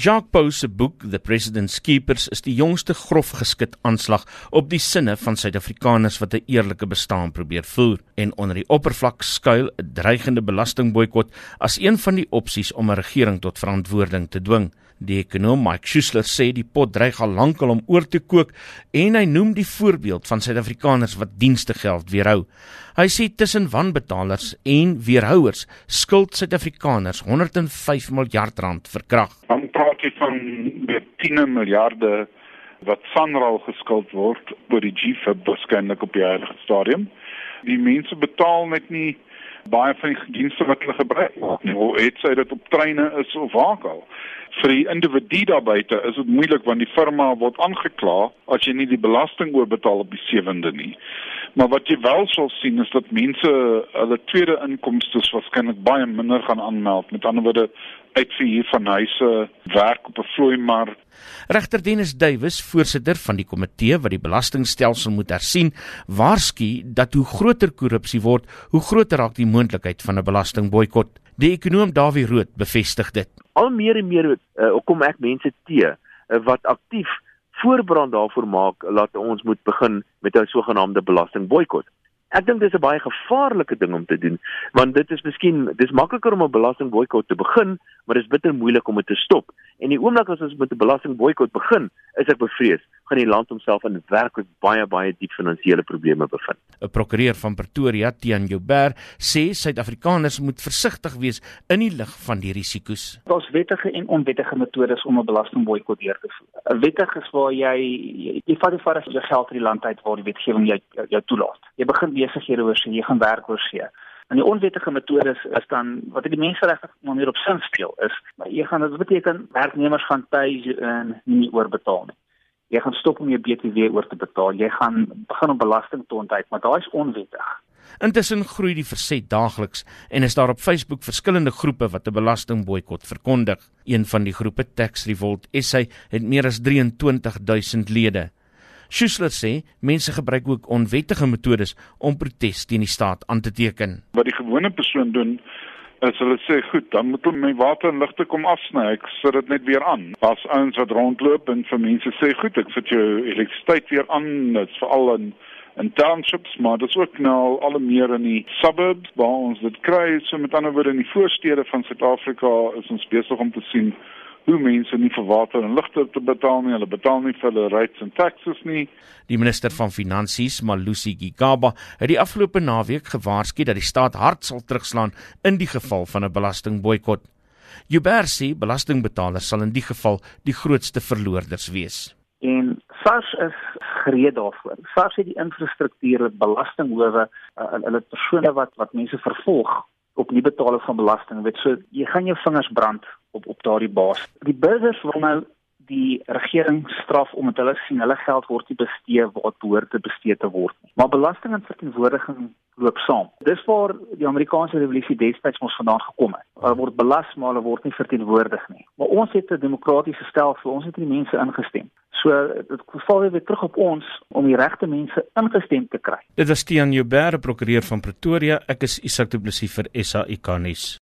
Jacques Pau se boek The President's Keepers is die jongste grof geskit aanslag op die sinne van Suid-Afrikaners wat 'n eerlike bestaan probeer voer en onder die oppervlak skuil 'n dreigende belastingboikot as een van die opsies om 'n regering tot verantwoording te dwing. Die ekonom Mike Schuessler sê die pot dreig al lankal om oor te kook en hy noem die voorbeeld van Suid-Afrikaners wat dienste geld weerhou. Hy sê tussen wanbetalers en weerhouers skuld Suid-Afrikaners 105 miljard rand vir krag praat jy van met 10 miljarde wat Sanral geskuld word oor die GFIB waarskynlik op die heilige stadium. Die mense betaal net nie baie van die dienste wat hulle gebruik nie. Hoe het sy dit op treine is of waar al. Vir die individu daar buite is dit moeilik want die firma word aangekla as jy nie die belasting oorbetaal op die 7de nie. Maar wat jy wel sal sien is dat mense hulle tweede inkomste waarskynlik baie minder gaan aanmeld. Met ander woorde uitverhuur van huise, werk op 'n vloeimark. Regter Dennis Duwys, voorsitter van die komitee wat die belastingstelsel moet hersien, waarsku dat hoe groter korrupsie word, hoe groter raak die moontlikheid van 'n belastingboikot. Die ekonom Dawie Rood bevestig dit. Al meer en meer uh, kom ek mense te uh, wat aktief voorbrand daarvoor maak laat ons moet begin met 'n sogenaamde belastingboikot. Ek dink dis 'n baie gevaarlike ding om te doen, want dit is miskien dis makliker om 'n belastingboikot te begin, maar dit is bitter moeilik om dit te stop. En die oomblik as ons met 'n belastingboikot begin, is ek bevrees gaan die land homself in werklik baie baie diep finansiële probleme bevind. 'n Prokureur van Pretoria, Tian Joubert, sê Suid-Afrikaners moet versigtig wees in die lig van die risiko's. Daar's wettige en onwettige metodes om 'n belastingboikot deur te voer. 'n Wettig is waar jy jy, jy vat die vader se geld uit die land uit waar die wetgewing jou jou toelaat. Jy begin besighede oorsee, jy gaan werk oorsee. En die onwettige metodes is dan wat die menseregte manier op sin speel is, maar jy gaan dit beteken werknemers gaan pay en nie oorbetaal nie jy gaan stop om jou BTW oor te betaal. Jy gaan begin om belasting te ontduik, maar daai is onwettig. Intussen groei die verset daagliks en is daar op Facebook verskillende groepe wat 'n belastingboikot verkondig. Een van die groepe Tax Revolt SA het meer as 23000 lede. Schuessler sê mense gebruik ook onwettige metodes om protes teen die staat aan te teken. Wat die gewone persoon doen as hulle sê goed, dan moet hulle my water en ligte kom afsny. Ek sit dit net weer aan. As ouens wat rondloop en vir mense sê goed, ek sit jou elektrisiteit weer aan. Dit's veral in in townships, maar dit is ook nou al meer in die suburbs waar ons dit kry. So met ander woorde in die voorstede van Suid-Afrika is ons besig om te sien hoe mense nie vir water en ligte te betaal nie. Hulle betaal nie vir hulle rates en taxes nie. Die minister van Finansies, Malusi Gigaba, het die afgelope naweek gewaarsku dat die staat hard sal terugslaan in die geval van 'n belastingboikot. Jubersi, belastingbetalers sal in die geval die grootste verloorders wees. En SARS is gereed daarvoor. SARS het die infrastruktuur, belastinghowe, uh, hulle persone wat wat mense vervolg op nie betaling van belasting weet so jy gaan jou vingers brand op op daardie baas. Die burgers wil nou die regering straf omdat hulle sien hulle geld word nie bestee waar dit behoort te bestee te word nie. Maar belasting en verteenwoordiging loop saam. Dis waar die Amerikaanse revolusie destyds mos vandaan gekom het. Hulle word belas maar hulle word nie verteenwoordig nie. Maar ons het 'n demokratiese stelsel, ons het die mense ingestem. So dit val weer terug op ons om die regte mense ingestem te kry. Dit was Tian Joubert, prokureur van Pretoria. Ek is Isak Du Plessis vir SAIK nuus.